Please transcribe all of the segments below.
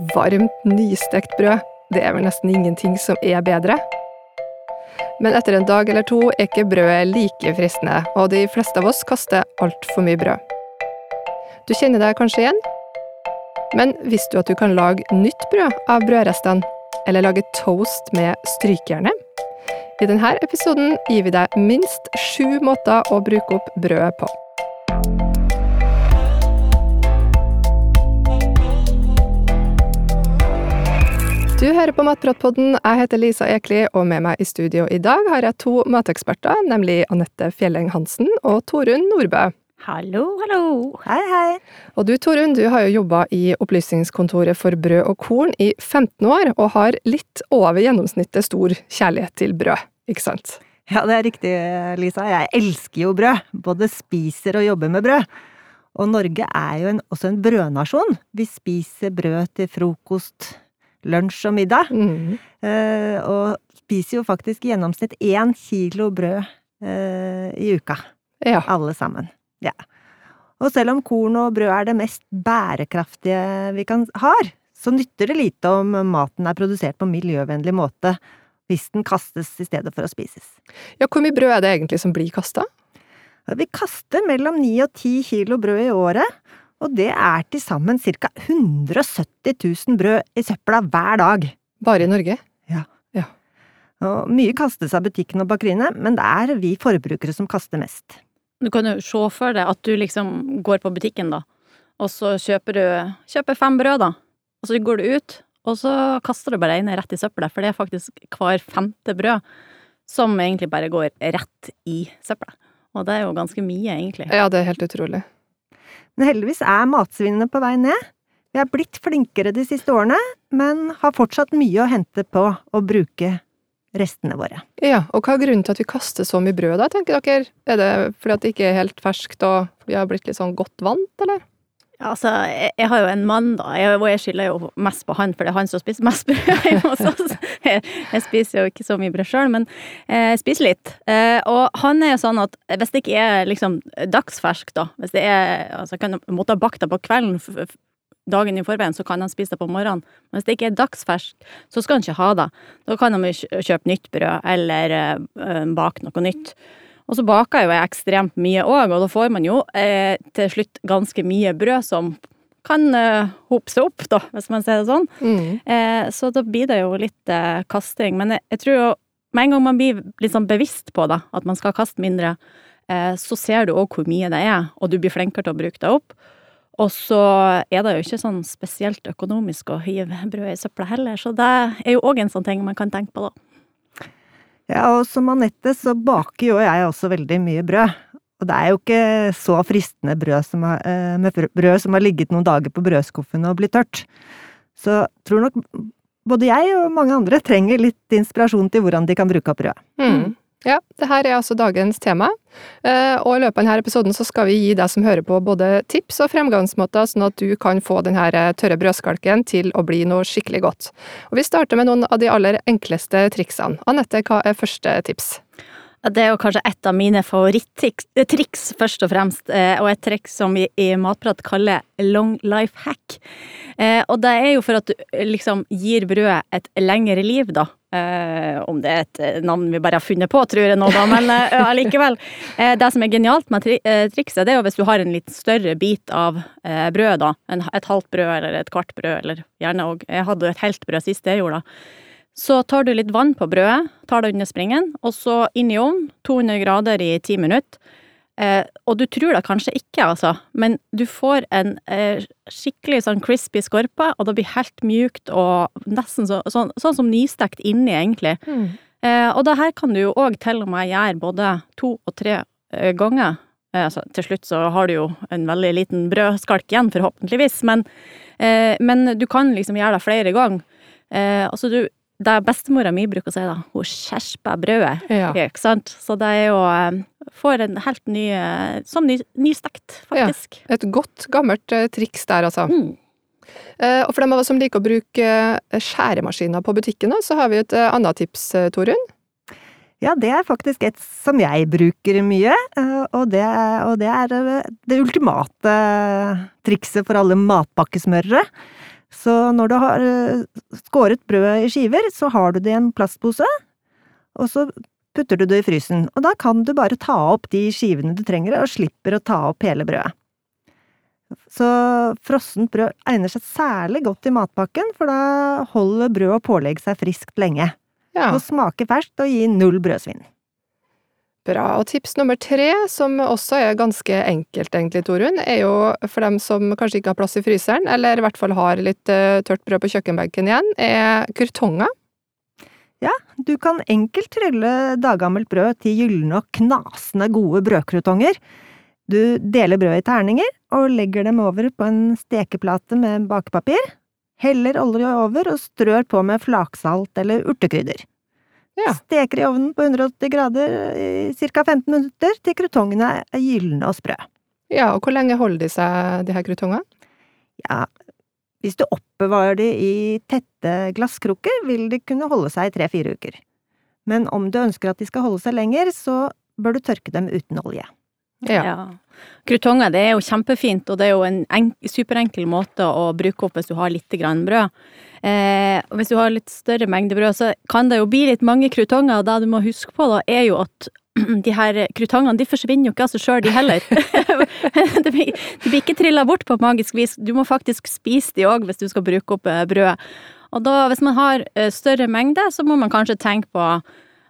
Varmt, nystekt brød. Det er vel nesten ingenting som er bedre. Men etter en dag eller to er ikke brødet like fristende, og de fleste av oss kaster altfor mye brød. Du kjenner deg kanskje igjen? Men visste du at du kan lage nytt brød av brødrestene? Eller lage toast med strykejernet? I denne episoden gir vi deg minst sju måter å bruke opp brødet på. Du hører på Matpratpodden. Jeg heter Lisa Ekli, og med meg i studio i dag har jeg to mateksperter, nemlig Anette Fjelleng Hansen og Torunn Nordbø. Hallo, hallo. Hei, hei. Og du Torunn, du har jo jobba i Opplysningskontoret for brød og korn i 15 år, og har litt over gjennomsnittet stor kjærlighet til brød, ikke sant? Ja, det er riktig, Lisa. Jeg elsker jo brød. Både spiser og jobber med brød. Og Norge er jo en, også en brødnasjon. Vi spiser brød til frokost, lunsj og middag. Mm. Eh, og spiser jo faktisk i gjennomsnitt én kilo brød eh, i uka. Ja. Alle sammen. Ja. Og selv om korn og brød er det mest bærekraftige vi kan har, så nytter det lite om maten er produsert på miljøvennlig måte hvis den kastes i stedet for å spises. ja, hvor mye brød er det egentlig som blir kasta? Vi kaster mellom 9 og 10 kilo brød i året, og det er til sammen ca. 170 000 brød i søpla hver dag. Bare i Norge? Og mye kastes av butikken og bakeriene, men det er vi forbrukere som kaster mest. Du kan jo se for deg at du liksom går på butikken, da, og så kjøper du kjøper fem brød, da, og så går du ut, og så kaster du bare ene rett i søpla, for det er faktisk hver femte brød som egentlig bare går rett i søpla. Og det er jo ganske mye, egentlig. Ja, det er helt utrolig. Men heldigvis er matsvinnet på vei ned. Vi er blitt flinkere de siste årene, men har fortsatt mye å hente på å bruke restene våre. Ja, og hva er grunnen til at vi kaster så mye brød, da, tenker dere? Er det fordi at det ikke er helt ferskt og vi har blitt litt sånn godt vant, eller? Altså, jeg, jeg har jo en mann, da, jeg, og jeg skylder jo mest på han, for det er han som spiser mest brød hjemme hos oss. Jeg, jeg spiser jo ikke så mye brød sjøl, men eh, jeg spiser litt. Eh, og han er jo sånn at hvis det ikke er liksom dagsfersk, da, hvis det er Altså, jeg kan måtte ha bakt det på kvelden dagen i forveien, så kan han spise det på morgenen. Men hvis det ikke er dagsfersk, så skal han ikke ha det. Da kan han jo kjøpe nytt brød, eller eh, bake noe nytt. Og så baker jo jeg ekstremt mye òg, og da får man jo eh, til slutt ganske mye brød som kan eh, hope seg opp, da, hvis man sier det sånn. Mm. Eh, så da blir det jo litt eh, kasting. Men jeg, jeg tror jo med en gang man blir litt sånn bevisst på det, at man skal kaste mindre, eh, så ser du òg hvor mye det er, og du blir flinkere til å bruke det opp. Og så er det jo ikke sånn spesielt økonomisk å hive brød i søpla heller, så det er jo òg en sånn ting man kan tenke på, da. Ja, og som Anette så baker jo jeg også veldig mye brød. Og det er jo ikke så fristende brød som har, eh, med brød- som har ligget noen dager på brødskuffen og blitt tørt. Så tror nok både jeg og mange andre trenger litt inspirasjon til hvordan de kan bruke opp brød. Mm. Ja, det her er altså dagens tema, Eh, og i løpet av denne episoden så skal vi gi deg som hører på både tips og fremgangsmåter, sånn at du kan få denne tørre brødskalken til å bli noe skikkelig godt. Og vi starter med noen av de aller enkleste triksene. Anette, hva er første tips? Det er jo kanskje et av mine favoritttriks, eh, først og fremst, eh, og et triks som vi i Matprat kaller long life hack. Eh, Og det er jo for at du liksom gir brødet et lengre liv, da. Om det er et navn vi bare har funnet på, tror jeg nå, da, men allikevel. Det som er genialt med trikset, det er jo hvis du har en litt større bit av brødet, brød, da. Et halvt brød eller et kvart brød, eller gjerne òg Jeg hadde jo et helt brød sist jeg gjorde det. Så tar du litt vann på brødet, tar det under springen, og så inn i ovnen, 200 grader i ti minutter. Eh, og du tror det kanskje ikke, altså, men du får en eh, skikkelig sånn crispy skorpe, og det blir helt mjukt og nesten så, sånn, sånn som nystekt inni, egentlig. Eh, og det her kan du jo òg til og med gjøre både to og tre eh, ganger. Eh, altså, til slutt så har du jo en veldig liten brødskalk igjen, forhåpentligvis, men, eh, men du kan liksom gjøre det flere ganger. Eh, altså du, det bestemora mi bruker å si, da, hun skjerper brødet. Ja. Ikke sant? Så det er jo eh, Får en helt ny eh, Som ny, nystekt, faktisk. Et godt, gammelt eh, triks der, altså. Mm. Eh, Og for dem av oss som liker å bruke skjæremaskiner på butikkene, så har vi et annet tips, Torunn. Ja, det er faktisk et som jeg bruker mye, eh, og det, er- og det er det ultimate trikset for alle matpakkesmørere. Så når du har eh, skåret brødet i skiver, så har du det i en plastpose, og så putter du det i frysen, og da kan du bare ta opp de skivene du trenger, og slipper å ta opp hele brødet. Så frossent brød egner seg særlig godt i matpakken, for da holder brød og pålegg seg friskt lenge. Ja, Og smaker ferskt og gir null brødsvinn. Bra. Og tips nummer tre, som også er ganske enkelt egentlig, Torunn, er jo for dem som kanskje ikke har plass i fryseren, eller i hvert fall har litt eh, tørt brød på kjøkkenbenken igjen, er kurtonger. Du kan enkelt trylle daggammelt brød til gylne og knasende gode brødkrutonger. Du deler brødet i terninger og legger dem over på en stekeplate med bakepapir. Heller olje over og strør på med flaksalt eller urtekrydder. Ja. Steker i ovnen på 180 grader i ca. 15 minutter til krutongene er gylne og sprø. Ja, og hvor lenge holder de seg, de her krutongene? Ja, hvis du oppbevarer de i tette glasskrukker, vil de kunne holde seg i tre–fire uker. Men om du ønsker at de skal holde seg lenger, så bør du tørke dem uten olje. Ja. Krutonger det er jo kjempefint, og det er jo en superenkel måte å bruke opp hvis du har litt grann brød. Eh, hvis du har litt større mengde brød, så kan det jo bli litt mange krutonger, og det du må huske på da, er jo at de her krutongene de forsvinner jo ikke av seg sjøl, de heller. de, blir, de blir ikke trilla bort på magisk vis, du må faktisk spise de òg hvis du skal bruke opp eh, brødet. Og da, hvis man har eh, større mengde, så må man kanskje tenke på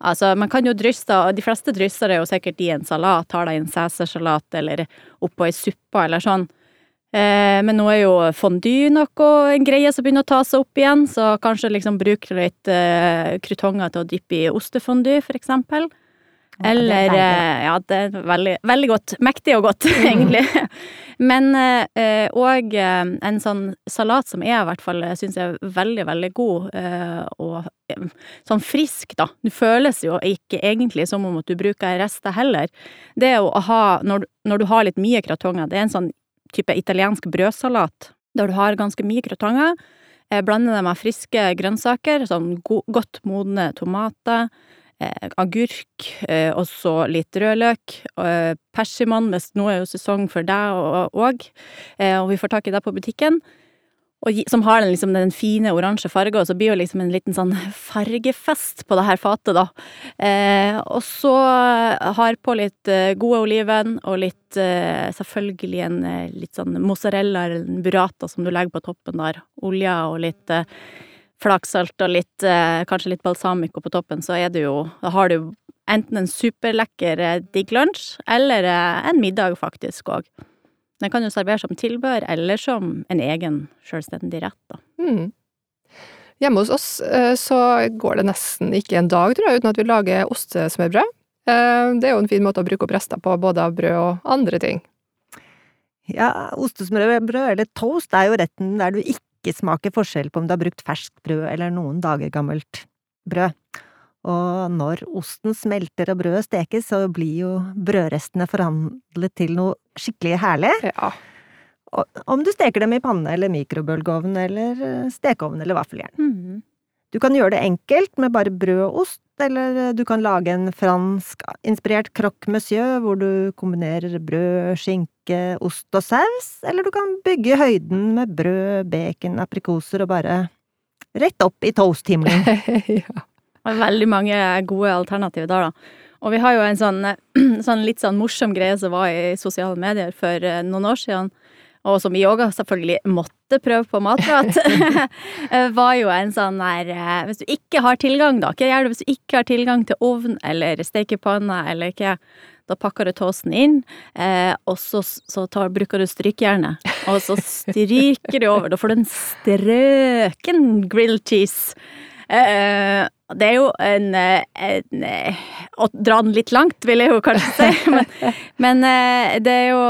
Altså, man kan jo drysse, og de fleste drysser det jo sikkert i en salat, tar det i en cæsarsalat eller oppå ei suppe eller sånn. Eh, men nå er jo fondue noe en greie som begynner å ta seg opp igjen, så kanskje liksom bruke litt eh, krutonger til å dyppe i ostefondue, for eksempel. Det er Eller eh, Ja, det er veldig, veldig godt. Mektig og godt, egentlig. Men òg eh, en sånn salat som jeg i hvert fall syns er veldig, veldig god, eh, og eh, sånn frisk, da. Du føles jo ikke egentlig som om at du bruker rester heller. Det er jo å ha, når, når du har litt mye kratonger, det er en sånn type italiensk brødsalat, der du har ganske mye kratonger. Eh, blander det med friske grønnsaker, sånn godt modne tomater, eh, agurk, eh, og så litt rødløk, eh, persimon, hvis nå er jo sesong for deg òg, eh, og vi får tak i det på butikken. Og som har den, liksom, den fine oransje fargen, og så blir det liksom en liten sånn fargefest på det her fatet, da. Eh, og så har på litt eh, gode oliven, og litt eh, selvfølgelig en eh, litt sånn mozzarella eller en burrata som du legger på toppen der. Olje og litt eh, flaksalt og litt, eh, kanskje litt balsamico på toppen, så er det jo Da har du enten en superlekker eh, digg lunsj, eller eh, en middag faktisk òg. Den kan jo serveres som tilbehør, eller som en egen selvstendig rett, da. Mm. Hjemme hos oss så går det nesten ikke en dag, tror jeg, uten at vi lager ostesmørbrød. Eh, Det er jo en fin måte å bruke opp rester på, både av brød og andre ting. Ja, ostesmørbrød eller toast er jo retten der du ikke smaker forskjell på om du har brukt ferskt brød eller noen dager gammelt brød. Og når osten smelter og brødet stekes, så blir jo brødrestene forhandlet til noe skikkelig herlig. Ja. Og Om du steker dem i panne eller mikrobølgeovn eller eh, stekeovn eller vaffeljern. Mhm. Du kan gjøre det enkelt med bare brød og ost, eller eh, du kan lage en fransk-inspirert croque monsieur hvor du kombinerer brød, skinke, ost og saus, eller du kan bygge høyden med brød, bacon, aprikoser og bare rett opp i toasthimmelen. ja. Det er veldig mange gode alternativer der, da. Og vi har jo en sånn, sånn litt sånn morsom greie som var i sosiale medier for eh, noen år siden, og som vi òg selvfølgelig måtte prøve på matprat, var jo en sånn der eh, Hvis du ikke har tilgang, da, hva gjør du hvis du ikke har tilgang til ovn eller stekepanne eller hva? Da pakker du toasten inn, eh, og så, så tar, bruker du strykejernet. Og så stryker du over. Da får du en strøken grilled cheese. Eh, det er jo en, eh, en eh, Å dra den litt langt, vil jeg jo kanskje si. Men, men eh, det er jo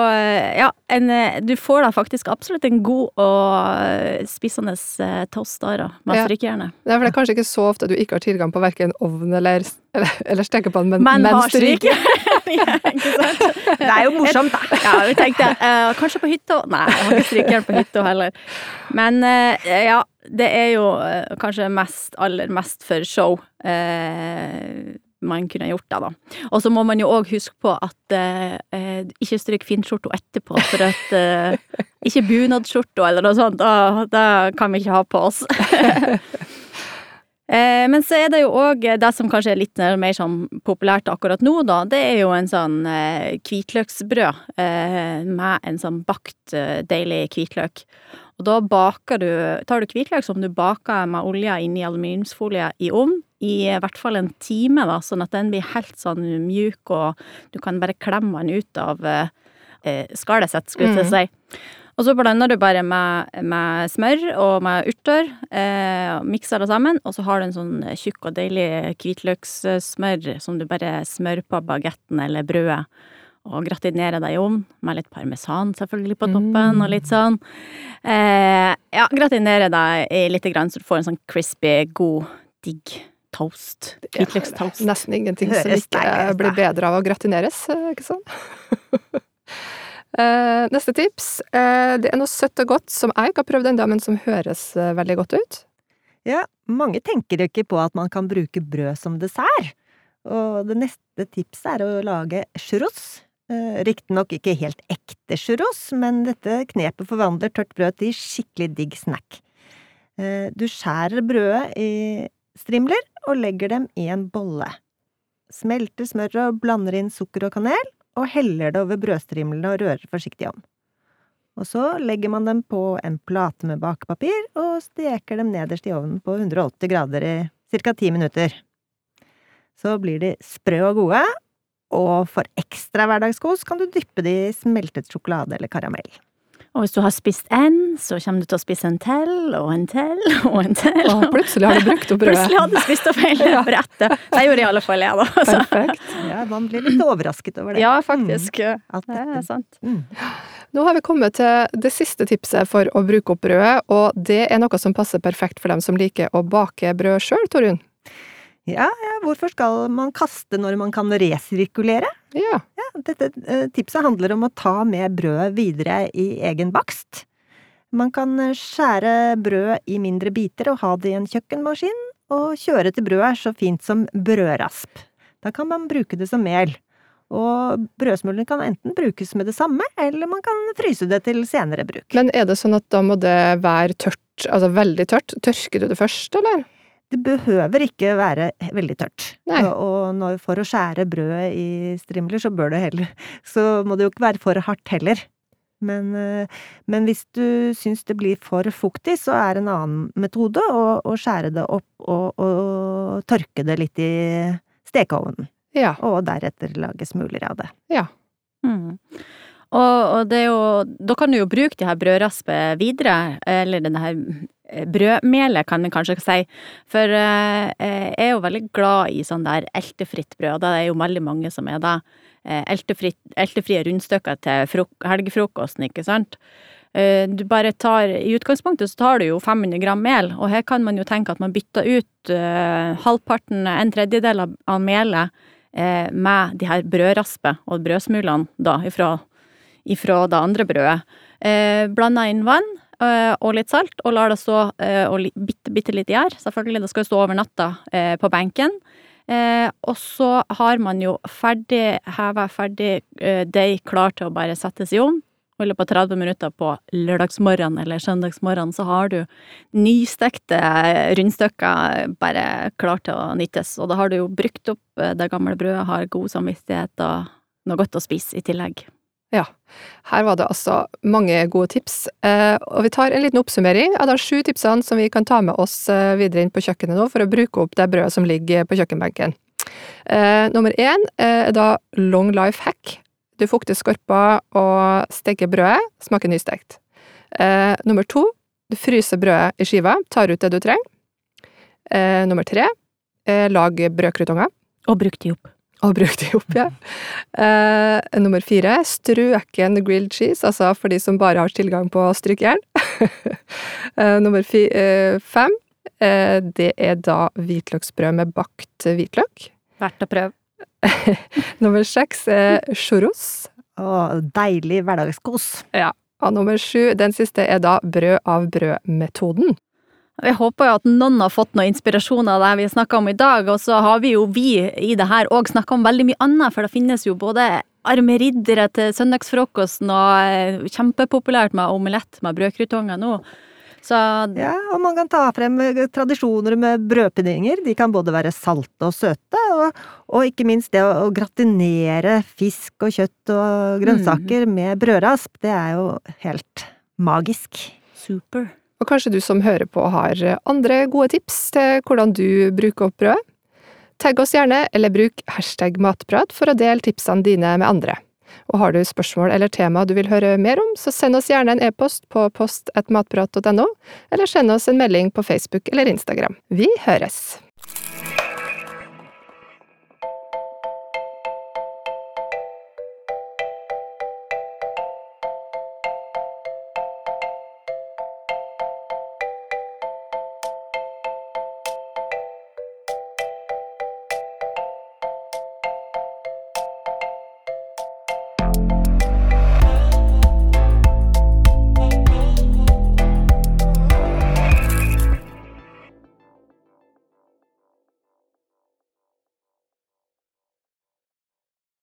Ja, en, du får da faktisk absolutt en god og spissende spisende toast der, da, med Ja. strykejernet. Det er for det er kanskje ikke så ofte du ikke har tilgang på hverken ovn eller, eller, eller stekepann, men, Men men strykejern! ja. Det er jo morsomt, da! Ja, vi tenkte uh, kanskje på hytta Nei, jeg har ikke strykejern på hytta heller. Men uh, ja, det er jo eh, kanskje mest, aller mest for show. Eh, man kunne gjort det, da. Og så må man jo òg huske på at eh, eh, ikke stryk finskjorta etterpå, for at eh, Ikke bunadsskjorta eller noe sånt, da, da kan vi ikke ha på oss. Eh, men så er det jo òg det som kanskje er litt mer sånn populært akkurat nå, da. Det er jo en sånn eh, hvitløksbrød eh, med en sånn bakt deilig hvitløk. Og da baker du Tar du hvitløk som du baker med olje inni aluminiumsfolie i ovn i hvert fall en time, da, sånn at den blir helt sånn mjuk, og du kan bare klemme den ut av skallet sitt, skulle jeg mm. si. Og så blander du bare med, med smør og med urter, eh, mikser det sammen, og så har du en sånn tjukk og deilig hvitløkssmør som du bare smører på bagetten eller brødet. Og gratinere deg i ovn, med litt parmesan selvfølgelig på toppen, mm. og litt sånn. Eh, ja, gratinere deg i lite grann, så du får en sånn crispy, god, digg toast. Hvitløkstoast. Nesten ingenting som ikke blir bedre av å gratineres, eh, ikke sant? eh, neste tips. Eh, det er noe søtt og godt som jeg ikke har prøvd ennå, men som høres uh, veldig godt ut. Ja, mange tenker ikke på at man kan bruke brød som dessert. Og det neste tipset er å lage churros. Riktignok ikke helt ekte churros, men dette knepet forvandler tørt brød til skikkelig digg snack. Du skjærer brødet i strimler og legger dem i en bolle. Smelter smøret og blander inn sukker og kanel, og heller det over brødstrimlene og rører forsiktig om. Og så legger man dem på en plate med bakepapir og steker dem nederst i ovnen på 180 grader i ca. ti minutter. Så blir de sprø og gode, og for ekstra hverdagskos kan du dyppe de i smeltet sjokolade eller karamell. Og hvis du har spist en, så kommer du til å spise en til, og en til, og en til. Og plutselig har du brukt opp brødet. Plutselig har du spist opp hele ja. brettet. Det gjorde i alle fall jeg, da. Perfekt. Ja, man blir litt overrasket over det. Ja, faktisk. Mm. Det er sant. Mm. Nå har vi kommet til det siste tipset for å bruke opp brødet, og det er noe som passer perfekt for dem som liker å bake brød sjøl, Torunn. Ja, ja, hvorfor skal man kaste når man kan resirkulere? Ja. ja dette eh, tipset handler om å ta med brødet videre i egen bakst. Man kan eh, skjære brød i mindre biter og ha det i en kjøkkenmaskin, og kjøre til brødet er så fint som brødrasp. Da kan man bruke det som mel. Og brødsmulene kan enten brukes med det samme, eller man kan fryse det til senere bruk. Men er det sånn at da må det være tørt, altså veldig tørt? Tørker du det først, eller? Det behøver ikke være veldig tørt. Nei. Og når, for å skjære brødet i strimler, så bør det heller Så må det jo ikke være for hardt heller. Men, eh, men hvis du syns det blir for fuktig, så er en annen metode å, å skjære det opp og, og, tørke det litt i stekeovnen. Ja. Og deretter lage smuler av det. Ja. Mm. Og, og, det er jo Da kan du jo bruke det her brødraspene videre, eller denne her brødmelet, kan vi kanskje si. For eh, jeg er jo veldig glad i sånn der eltefritt brød, og det er jo veldig mange som er det. Eh, eltefrie rundstykker til helgefrokosten, ikke sant. Du bare tar, I utgangspunktet så tar du jo 500 gram mel, og her kan man jo tenke at man bytter ut eh, halvparten, en tredjedel av, av melet eh, med de her brødraspet og brødsmulene da, ifra, ifra det andre brødet. Eh, Blanda inn vann, Eh, og litt salt, og lar det stå eh, og bitte, bitte litt gjær. Selvfølgelig, det skal jo stå over natta eh, på benken. og så har man jo ferdig heva ferdig deig klar til å bare settes i ovn. Og i løpet av 30 minutter på lørdagsmorgen eller søndagsmorgen så har du nystekte rundstykker bare klar til å nyttes. Og da har du jo brukt opp det gamle brødet, har god samvittighet og noe godt å spise i tillegg. Ja, her var det altså mange gode tips, eh, og vi tar en liten oppsummering av de sju tipsene som vi kan ta med oss eh, videre inn på kjøkkenet nå for å bruke opp det brødet som ligger på kjøkkenbenken. Eh, nummer én er da long life hack. Du fukter skorpa og steker brødet, smaker nystekt. Nummer to, du fryser brødet i skiva, tar ut det du trenger. Nummer tre, lag brødkrutonger. Og bruk de opp. Og bruk de opp, ja. Uh, nummer fire, strøken grilled cheese, altså for de som bare har tilgang på strykejern. uh, nummer fi, uh, fem, det er da hvitløksbrød med bakt hvitløk. Verdt å prøve. nummer seks er churros. Å, deilig hverdagskos. Ja. Og nummer sju, den siste, er da brød av brød-metoden. Jeg håper jo at noen har fått noe inspirasjon av det vi snakka om i dag, og så har vi jo vi i det her òg snakka om veldig mye annet, for det finnes jo både arme riddere til søndagsfrokosten, og eh, kjempepopulært med omelett med brødkrutonger nå. Så Ja, og man kan ta frem eh, tradisjoner med brødpuddinger. De kan både være salte og søte, og, og ikke minst det å, å gratinere fisk og kjøtt og grønnsaker med brødrasp, det er jo helt magisk. super. Og kanskje du som hører på har andre gode tips til hvordan du bruker opp brødet? Tagg oss gjerne, eller bruk hashtag matprat for å dele tipsene dine med andre. Og har du spørsmål eller tema du vil høre mer om, så send oss gjerne en e-post på post.matprat.no, eller send oss en melding på Facebook eller Instagram. Vi høres!